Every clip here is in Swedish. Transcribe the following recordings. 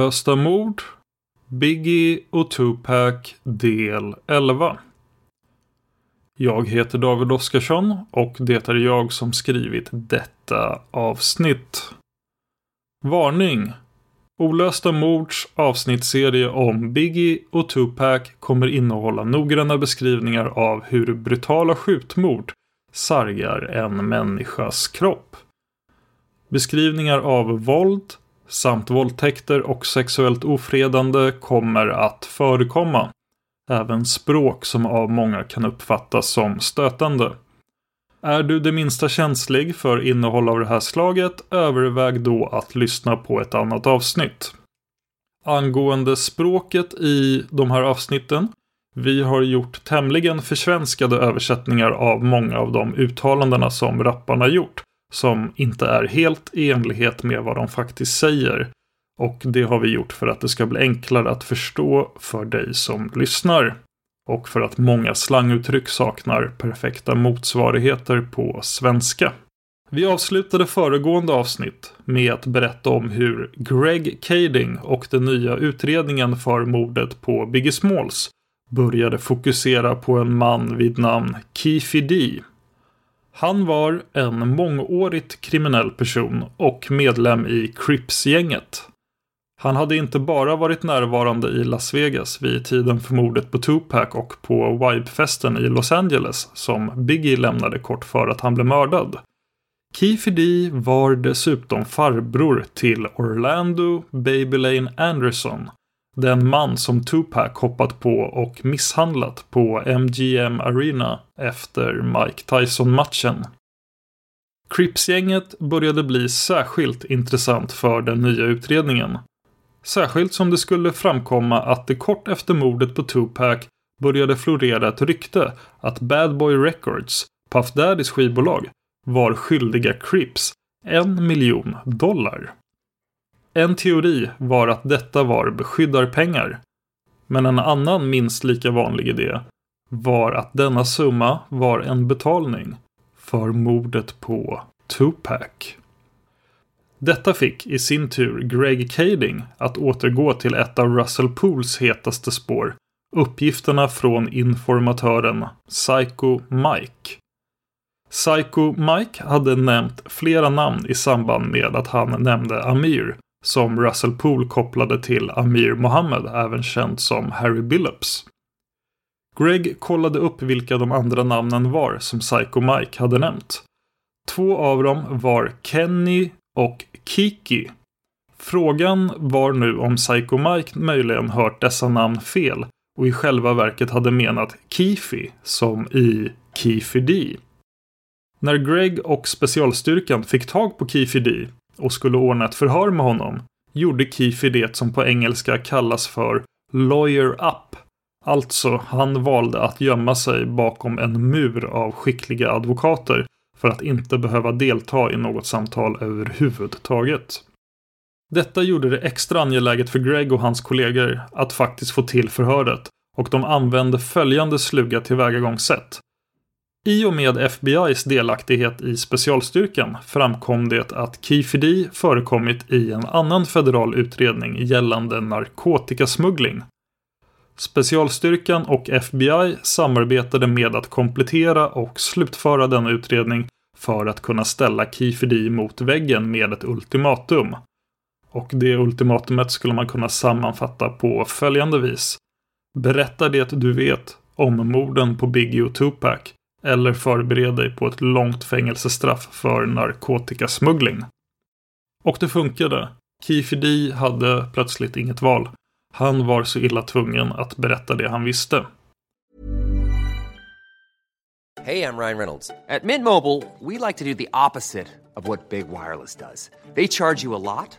Olösta mord, Biggie och Tupac del 11. Jag heter David Oskarsson och det är jag som skrivit detta avsnitt. Varning! Olösta mords avsnittsserie om Biggie och Tupac kommer innehålla noggranna beskrivningar av hur brutala skjutmord sargar en människas kropp. Beskrivningar av våld samt våldtäkter och sexuellt ofredande kommer att förekomma. Även språk som av många kan uppfattas som stötande. Är du det minsta känslig för innehåll av det här slaget, överväg då att lyssna på ett annat avsnitt. Angående språket i de här avsnitten. Vi har gjort tämligen försvenskade översättningar av många av de uttalandena som rapparna gjort. Som inte är helt i enlighet med vad de faktiskt säger. Och det har vi gjort för att det ska bli enklare att förstå för dig som lyssnar. Och för att många slanguttryck saknar perfekta motsvarigheter på svenska. Vi avslutade föregående avsnitt med att berätta om hur Greg Kading och den nya utredningen för mordet på Biggie Smalls började fokusera på en man vid namn Keefy D. Han var en mångårigt kriminell person och medlem i Crips-gänget. Han hade inte bara varit närvarande i Las Vegas vid tiden för mordet på Tupac och på Vibe-festen i Los Angeles som Biggie lämnade kort före att han blev mördad. Keefy D var dessutom farbror till Orlando Babylane Anderson. Den man som Tupac hoppat på och misshandlat på MGM Arena efter Mike Tyson-matchen. Crips-gänget började bli särskilt intressant för den nya utredningen. Särskilt som det skulle framkomma att det kort efter mordet på Tupac började florera ett rykte att Bad Boy Records, Puff Daddys skivbolag, var skyldiga Crips en miljon dollar. En teori var att detta var beskyddarpengar. Men en annan minst lika vanlig idé var att denna summa var en betalning för mordet på Tupac. Detta fick i sin tur Greg Kading att återgå till ett av Russell Pools hetaste spår. Uppgifterna från informatören Psycho Mike. Psycho Mike hade nämnt flera namn i samband med att han nämnde Amir som Russell Poole kopplade till Amir Mohammed, även känd som Harry Billups. Greg kollade upp vilka de andra namnen var som Psycho Mike hade nämnt. Två av dem var Kenny och Kiki. Frågan var nu om Psycho Mike möjligen hört dessa namn fel och i själva verket hade menat Kifi som i Kifi D. När Greg och specialstyrkan fick tag på Kifi D och skulle ordna ett förhör med honom gjorde Keefe det som på engelska kallas för Lawyer Up. Alltså, han valde att gömma sig bakom en mur av skickliga advokater för att inte behöva delta i något samtal överhuvudtaget. Detta gjorde det extra angeläget för Greg och hans kollegor att faktiskt få till förhöret och de använde följande sluga tillvägagångssätt. I och med FBIs delaktighet i specialstyrkan framkom det att Kifidi förekommit i en annan federal utredning gällande narkotikasmuggling. Specialstyrkan och FBI samarbetade med att komplettera och slutföra denna utredning för att kunna ställa Kifidi mot väggen med ett ultimatum. Och det ultimatumet skulle man kunna sammanfatta på följande vis. Berätta det du vet om morden på Biggie och Tupac eller förbered dig på ett långt fängelsestraff för narkotikasmuggling. Och det funkade. Kifidi hade plötsligt inget val. Han var så illa tvungen att berätta det han visste. Hej, jag Ryan Reynolds. På Mint Mobile, we like to do the opposite of what Big Wireless does. They charge you a lot,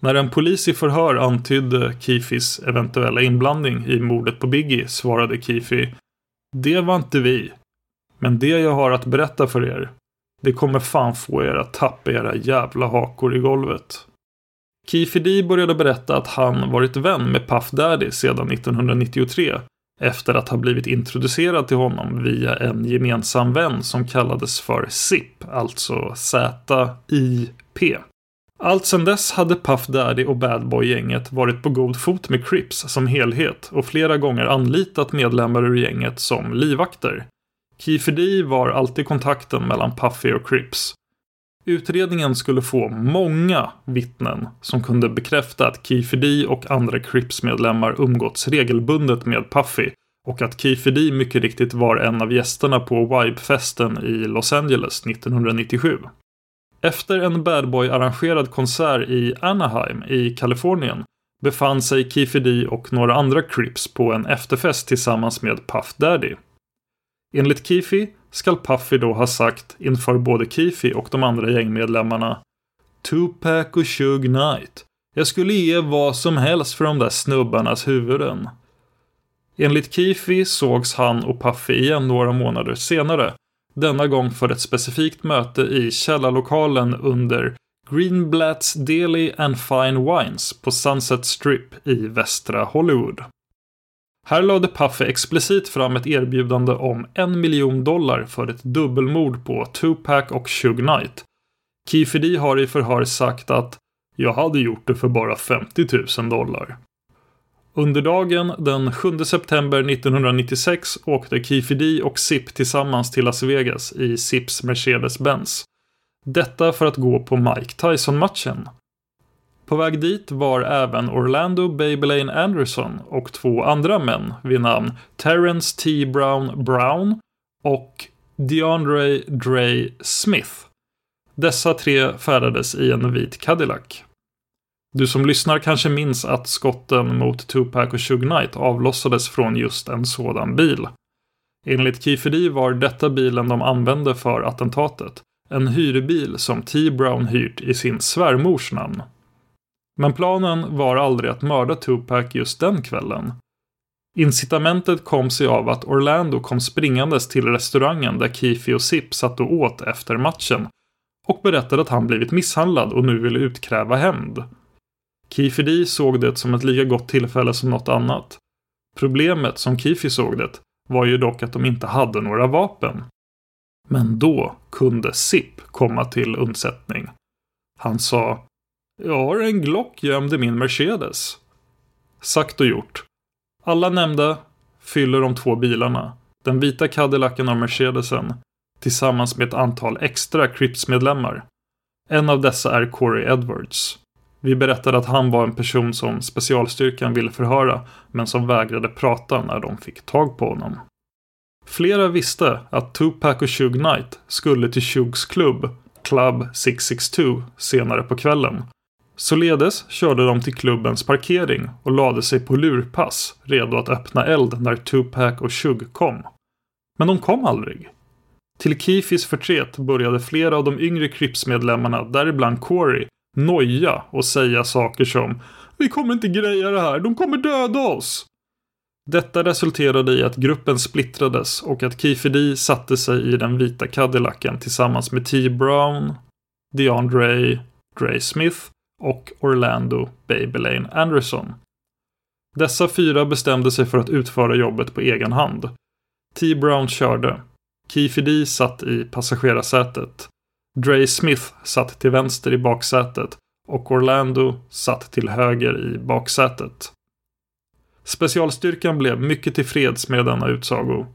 När en polis i förhör antydde Kifis eventuella inblandning i mordet på Biggie svarade Kifi Det var inte vi. Men det jag har att berätta för er, det kommer fan få er att tappa era jävla hakor i golvet. Kifi D började berätta att han varit vän med Puff Daddy sedan 1993 efter att ha blivit introducerad till honom via en gemensam vän som kallades för SIP, alltså Z-I-P. Allt sedan dess hade Puff Daddy och Bad Boy-gänget varit på god fot med Crips som helhet och flera gånger anlitat medlemmar ur gänget som livvakter. Kiefer D var alltid kontakten mellan Puffy och Crips. Utredningen skulle få många vittnen som kunde bekräfta att Kiefer D och andra Crips-medlemmar umgåtts regelbundet med Puffy och att Kiefer D mycket riktigt var en av gästerna på Vibe-festen i Los Angeles 1997. Efter en Bad Boy-arrangerad konsert i Anaheim i Kalifornien befann sig Keefy D och några andra Crips på en efterfest tillsammans med Puff Daddy. Enligt Keefy skall Puffy då ha sagt inför både Keefy och de andra gängmedlemmarna Tupac och Shug Knight. Jag skulle ge vad som helst för de där snubbarnas huvuden. Enligt Keefy sågs han och Puffy igen några månader senare. Denna gång för ett specifikt möte i källarlokalen under Greenblatt's Deli and Fine Wines på Sunset Strip i västra Hollywood. Här lade Puffy explicit fram ett erbjudande om en miljon dollar för ett dubbelmord på Tupac och Suge Knight. Keefe har i förhör sagt att “Jag hade gjort det för bara 50 000 dollar”. Under dagen den 7 september 1996 åkte Keefe D och Zip tillsammans till Las Vegas i Zips Mercedes-Benz. Detta för att gå på Mike Tyson-matchen. På väg dit var även Orlando Babylane Anderson och två andra män vid namn Terrence T. Brown Brown och DeAndre Dre Smith. Dessa tre färdades i en vit Cadillac. Du som lyssnar kanske minns att skotten mot Tupac och Suge Knight avlossades från just en sådan bil. Enligt Kifedi var detta bilen de använde för attentatet. En hyrbil som T. Brown hyrt i sin svärmors namn. Men planen var aldrig att mörda Tupac just den kvällen. Incitamentet kom sig av att Orlando kom springandes till restaurangen där Kifi och Zip satt och åt efter matchen och berättade att han blivit misshandlad och nu ville utkräva hämnd. Kifidi såg det som ett lika gott tillfälle som något annat. Problemet, som Kifi såg det, var ju dock att de inte hade några vapen. Men då kunde Zip komma till undsättning. Han sa jag har en Glock gömd i min Mercedes. Sagt och gjort. Alla nämnda fyller de två bilarna. Den vita Cadillacen och Mercedesen. Tillsammans med ett antal extra Crips-medlemmar. En av dessa är Corey Edwards. Vi berättade att han var en person som specialstyrkan ville förhöra men som vägrade prata när de fick tag på honom. Flera visste att Tupac och Shug Knight skulle till Shugs klubb, Club 662, senare på kvällen Således körde de till klubbens parkering och lade sig på lurpass, redo att öppna eld när Tupac och Shug kom. Men de kom aldrig. Till Kifis förtret började flera av de yngre Crips-medlemmarna, däribland Corey, noja och säga saker som “Vi kommer inte greja det här, de kommer döda oss!” Detta resulterade i att gruppen splittrades och att Kifedi satte sig i den vita Cadillacen tillsammans med T. Brown, DeAndre, Dre Smith och Orlando Babylane Anderson. Dessa fyra bestämde sig för att utföra jobbet på egen hand. T. Brown körde. Kifedi D satt i passagerarsätet. Dre Smith satt till vänster i baksätet och Orlando satt till höger i baksätet. Specialstyrkan blev mycket tillfreds med denna utsago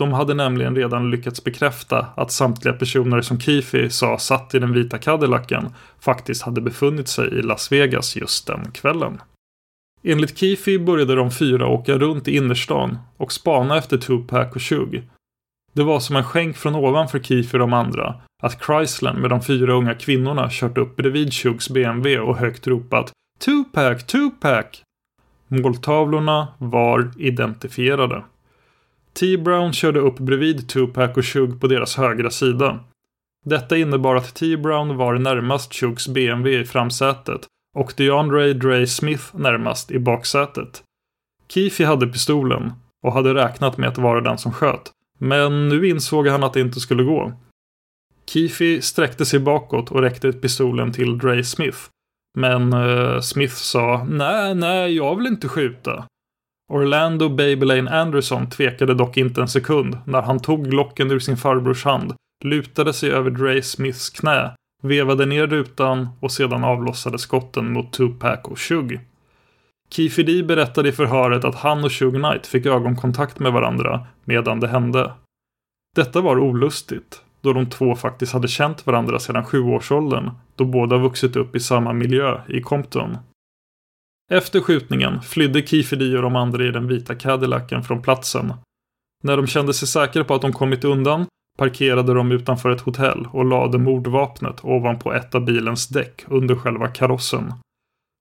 de hade nämligen redan lyckats bekräfta att samtliga personer som Keefe sa satt i den vita Cadillacen faktiskt hade befunnit sig i Las Vegas just den kvällen. Enligt Keefe började de fyra åka runt i innerstan och spana efter Tupac och Shug. Det var som en skänk från ovan för Keefe och de andra att Chrysler med de fyra unga kvinnorna kört upp bredvid Shugs BMW och högt ropat Tupac, Tupac! Måltavlorna var identifierade. T. Brown körde upp bredvid Tupac och Shug på deras högra sida. Detta innebar att T. Brown var närmast Shugs BMW i framsätet och DeAndre Dre Smith närmast i baksätet. Keefe hade pistolen och hade räknat med att vara den som sköt. Men nu insåg han att det inte skulle gå. Keefe sträckte sig bakåt och räckte ut pistolen till Dre Smith. Men uh, Smith sa nej, nej, jag vill inte skjuta. Orlando Babylane Anderson tvekade dock inte en sekund när han tog Glocken ur sin farbrors hand, lutade sig över Dre Smiths knä, vevade ner rutan och sedan avlossade skotten mot Tupac och Shug. Kifidi berättade i förhöret att han och Shug Knight fick ögonkontakt med varandra medan det hände. Detta var olustigt, då de två faktiskt hade känt varandra sedan sjuårsåldern, då båda vuxit upp i samma miljö i Compton. Efter skjutningen flydde Kifedi och de andra i den vita Cadillacen från platsen. När de kände sig säkra på att de kommit undan parkerade de utanför ett hotell och lade mordvapnet ovanpå ett av bilens däck under själva karossen.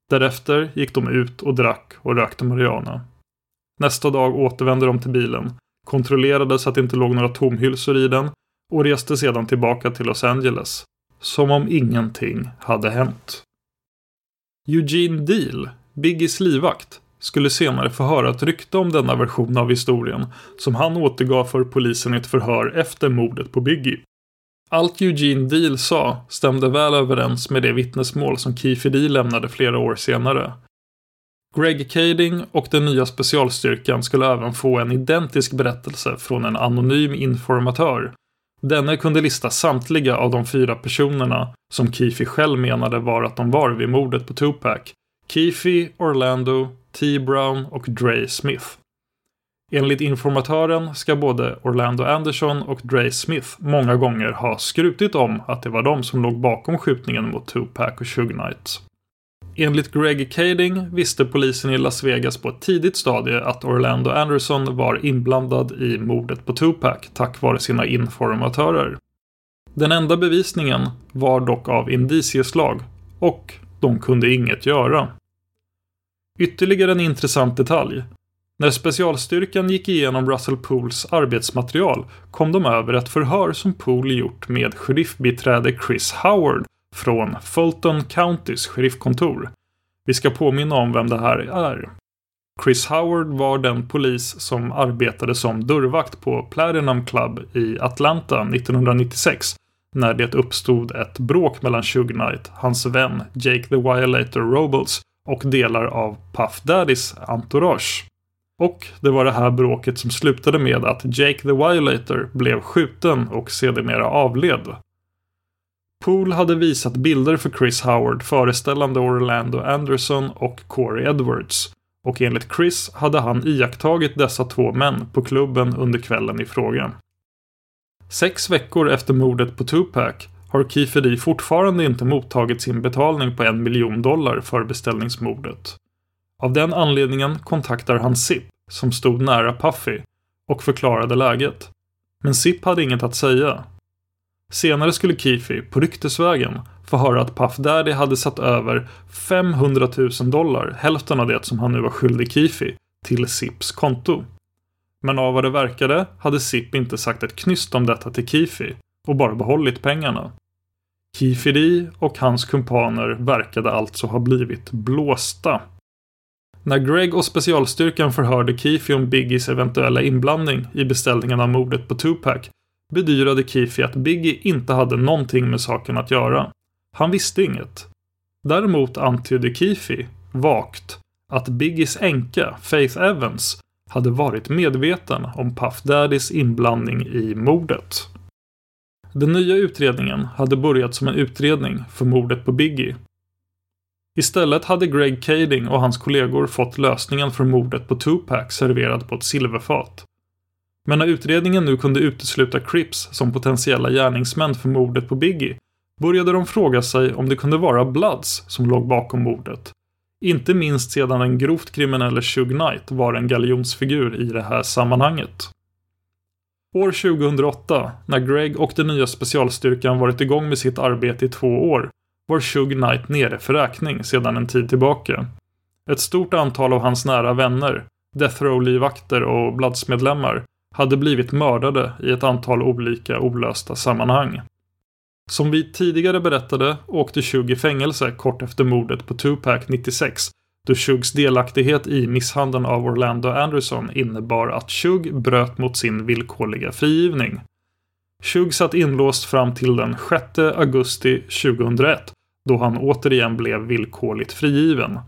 Därefter gick de ut och drack och rökte marijuana. Nästa dag återvände de till bilen, kontrollerade så att det inte låg några tomhylsor i den och reste sedan tillbaka till Los Angeles. Som om ingenting hade hänt. Eugene Deal Biggies livvakt, skulle senare få höra ett rykte om denna version av historien som han återgav för polisen i ett förhör efter mordet på Biggie. Allt Eugene Deal sa stämde väl överens med det vittnesmål som Keefe D lämnade flera år senare. Greg Kading och den nya specialstyrkan skulle även få en identisk berättelse från en anonym informatör. Denne kunde lista samtliga av de fyra personerna som Keefe själv menade var att de var vid mordet på Tupac. Keefe, Orlando, T. Brown och Dre Smith. Enligt informatören ska både Orlando Anderson och Dre Smith många gånger ha skrutit om att det var de som låg bakom skjutningen mot Tupac och Suge Knight. Enligt Greg Kading visste polisen i Las Vegas på ett tidigt stadie att Orlando Anderson var inblandad i mordet på Tupac tack vare sina informatörer. Den enda bevisningen var dock av indicieslag och de kunde inget göra. Ytterligare en intressant detalj. När specialstyrkan gick igenom Russell Pools arbetsmaterial kom de över ett förhör som Pool gjort med sheriffbiträde Chris Howard från Fulton Countys sheriffkontor. Vi ska påminna om vem det här är. Chris Howard var den polis som arbetade som dörrvakt på Platinum Club i Atlanta 1996 när det uppstod ett bråk mellan Suge Knight, hans vän Jake the Violator Robles och delar av Puff Daddys entourage. Och det var det här bråket som slutade med att Jake the Violator blev skjuten och sedermera avled. Poole hade visat bilder för Chris Howard föreställande Orlando Anderson och Corey Edwards. Och enligt Chris hade han iakttagit dessa två män på klubben under kvällen i frågan. Sex veckor efter mordet på Tupac har Keefe fortfarande inte mottagit sin betalning på en miljon dollar för beställningsmordet. Av den anledningen kontaktar han SIP, som stod nära Puffy, och förklarade läget. Men SIP hade inget att säga. Senare skulle Keefy, på ryktesvägen, få höra att Puff Daddy hade satt över 500 000 dollar, hälften av det som han nu var skyldig Keefy, till SIPs konto. Men av vad det verkade hade SIP inte sagt ett knyst om detta till Keefy och bara behållit pengarna. Keefe D och hans kumpaner verkade alltså ha blivit blåsta. När Greg och specialstyrkan förhörde Keefe om Biggies eventuella inblandning i beställningen av mordet på Tupac bedyrade Keefe att Biggie inte hade någonting med saken att göra. Han visste inget. Däremot antydde Keefe, vagt, att Biggies änka, Faith Evans, hade varit medveten om Puff Daddys inblandning i mordet. Den nya utredningen hade börjat som en utredning för mordet på Biggie. Istället hade Greg Kading och hans kollegor fått lösningen för mordet på Tupac serverad på ett silverfat. Men när utredningen nu kunde utesluta Crips som potentiella gärningsmän för mordet på Biggie började de fråga sig om det kunde vara Bloods som låg bakom mordet. Inte minst sedan den grovt kriminelle Suge Knight var en galjonsfigur i det här sammanhanget. År 2008, när Greg och den nya specialstyrkan varit igång med sitt arbete i två år, var Shug Knight nere för räkning sedan en tid tillbaka. Ett stort antal av hans nära vänner, Death Row-livvakter och Bloods-medlemmar hade blivit mördade i ett antal olika olösta sammanhang. Som vi tidigare berättade åkte Shug i fängelse kort efter mordet på Tupac 96 då Shugs delaktighet i misshandeln av Orlando Anderson innebar att Shug bröt mot sin villkorliga frigivning. Shug satt inlåst fram till den 6 augusti 2001 då han återigen blev villkorligt frigiven.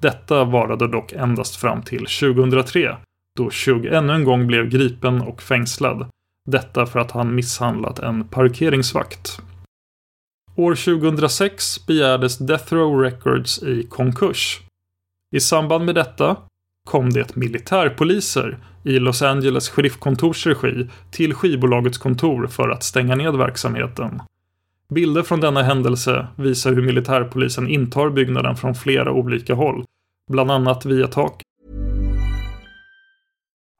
Detta varade dock endast fram till 2003 då Shug ännu en gång blev gripen och fängslad. Detta för att han misshandlat en parkeringsvakt. År 2006 begärdes Death Row Records i konkurs. I samband med detta kom det militärpoliser i Los Angeles sheriffkontors regi till skivbolagets kontor för att stänga ned verksamheten. Bilder från denna händelse visar hur militärpolisen intar byggnaden från flera olika håll, bland annat via tak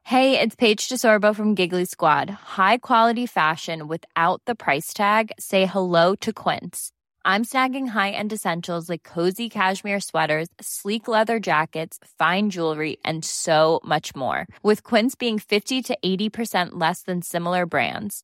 Hej, det är Paige DeSorbo från Giggly Squad. High quality fashion without the price tag. Say hello to Quince. I'm snagging high-end essentials like cozy cashmere sweaters, sleek leather jackets, fine jewelry, and so much more. With Quince being 50 to 80% less than similar brands.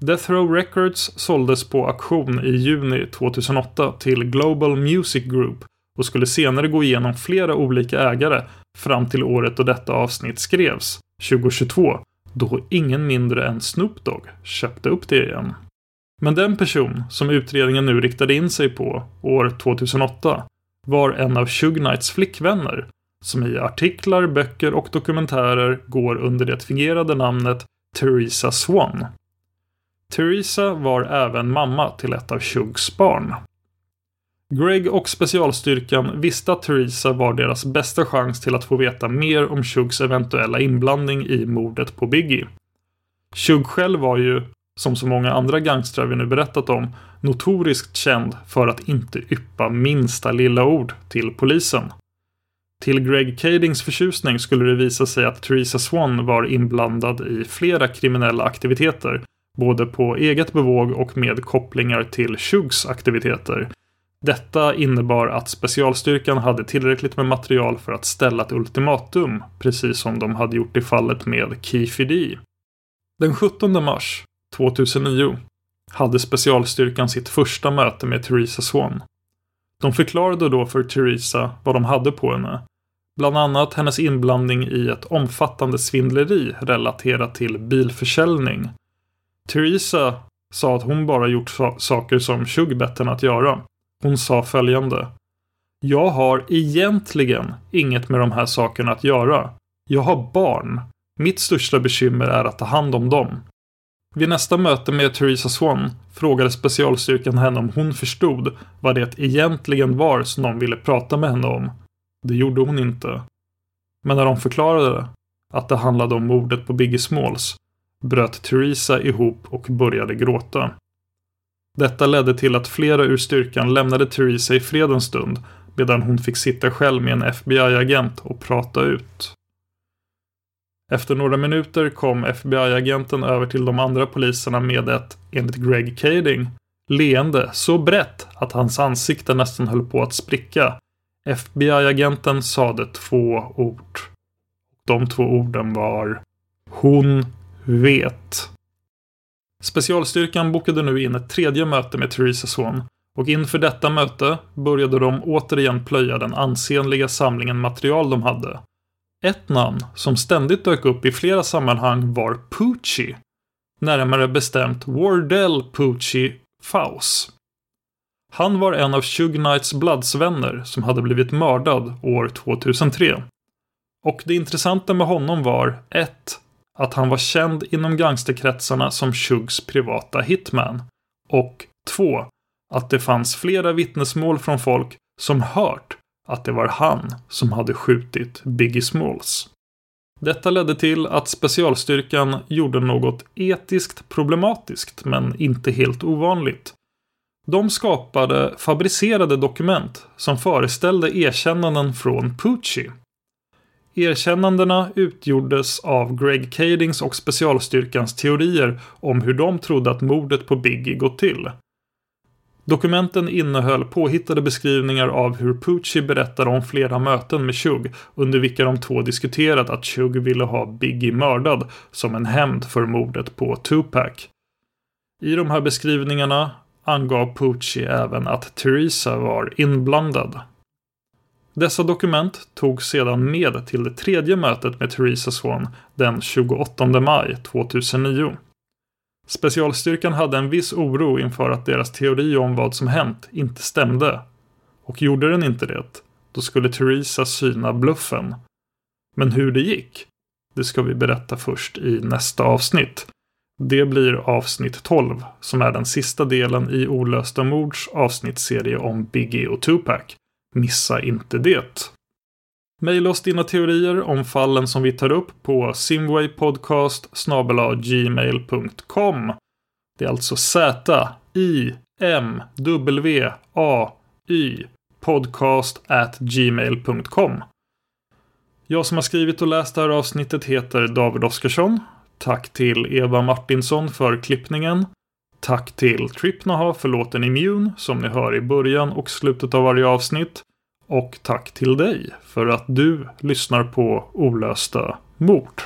Death Row Records såldes på auktion i juni 2008 till Global Music Group och skulle senare gå igenom flera olika ägare fram till året då detta avsnitt skrevs, 2022, då ingen mindre än Snoop Dogg köpte upp det igen. Men den person som utredningen nu riktade in sig på, år 2008, var en av Shug Knights flickvänner, som i artiklar, böcker och dokumentärer går under det fingerade namnet Theresa Swan. Theresa var även mamma till ett av Shugs barn. Greg och specialstyrkan visste att Theresa var deras bästa chans till att få veta mer om Shugs eventuella inblandning i mordet på Biggie. Shug själv var ju, som så många andra gangstrar vi nu berättat om, notoriskt känd för att inte yppa minsta lilla ord till polisen. Till Greg Cadings förtjusning skulle det visa sig att Theresa Swan var inblandad i flera kriminella aktiviteter, både på eget bevåg och med kopplingar till Shugs aktiviteter. Detta innebar att specialstyrkan hade tillräckligt med material för att ställa ett ultimatum, precis som de hade gjort i fallet med Keefe D. Den 17 mars 2009 hade specialstyrkan sitt första möte med Theresa Swan. De förklarade då för Theresa vad de hade på henne. Bland annat hennes inblandning i ett omfattande svindleri relaterat till bilförsäljning. Theresa sa att hon bara gjort saker som Shug bett henne att göra. Hon sa följande. Jag har egentligen inget med de här sakerna att göra. Jag har barn. Mitt största bekymmer är att ta hand om dem. Vid nästa möte med Theresa Swan frågade specialstyrkan henne om hon förstod vad det egentligen var som de ville prata med henne om. Det gjorde hon inte. Men när de förklarade att det handlade om mordet på Biggie Smalls bröt Theresa ihop och började gråta. Detta ledde till att flera ur styrkan lämnade Theresa i fred en stund medan hon fick sitta själv med en FBI-agent och prata ut. Efter några minuter kom FBI-agenten över till de andra poliserna med ett, enligt Greg Kading, leende så brett att hans ansikte nästan höll på att spricka. FBI-agenten sade två ord. De två orden var Hon vet. Specialstyrkan bokade nu in ett tredje möte med Theresa Swan och inför detta möte började de återigen plöja den ansenliga samlingen material de hade. Ett namn som ständigt dök upp i flera sammanhang var Pucci. Närmare bestämt Wardell Pucci Faus. Han var en av Shug Knights Bloods-vänner som hade blivit mördad år 2003. Och det intressanta med honom var 1. Att han var känd inom gangsterkretsarna som Shugs privata hitman. Och 2. Att det fanns flera vittnesmål från folk som hört att det var han som hade skjutit Biggie Smalls. Detta ledde till att specialstyrkan gjorde något etiskt problematiskt men inte helt ovanligt. De skapade fabricerade dokument som föreställde erkännanden från Pucci. Erkännandena utgjordes av Greg Cadings och specialstyrkans teorier om hur de trodde att mordet på Biggie gått till. Dokumenten innehöll påhittade beskrivningar av hur Pucci berättade om flera möten med Chug, under vilka de två diskuterat att Chug ville ha Biggie mördad som en hämnd för mordet på Tupac. I de här beskrivningarna angav Pucci även att Theresa var inblandad. Dessa dokument togs sedan med till det tredje mötet med Theresa Swan den 28 maj 2009. Specialstyrkan hade en viss oro inför att deras teori om vad som hänt inte stämde. Och gjorde den inte det, då skulle Theresa syna bluffen. Men hur det gick, det ska vi berätta först i nästa avsnitt. Det blir avsnitt 12, som är den sista delen i Olösta mords avsnittsserie om Biggie och Tupac. Missa inte det! Maila oss dina teorier om fallen som vi tar upp på simwaypodcast gmail.com. Det är alltså Z I M W A Y podcast at gmail.com. Jag som har skrivit och läst det här avsnittet heter David Oskarsson. Tack till Eva Martinsson för klippningen. Tack till Tripnaha för låten Immune som ni hör i början och slutet av varje avsnitt. Och tack till dig för att du lyssnar på Olösta mord.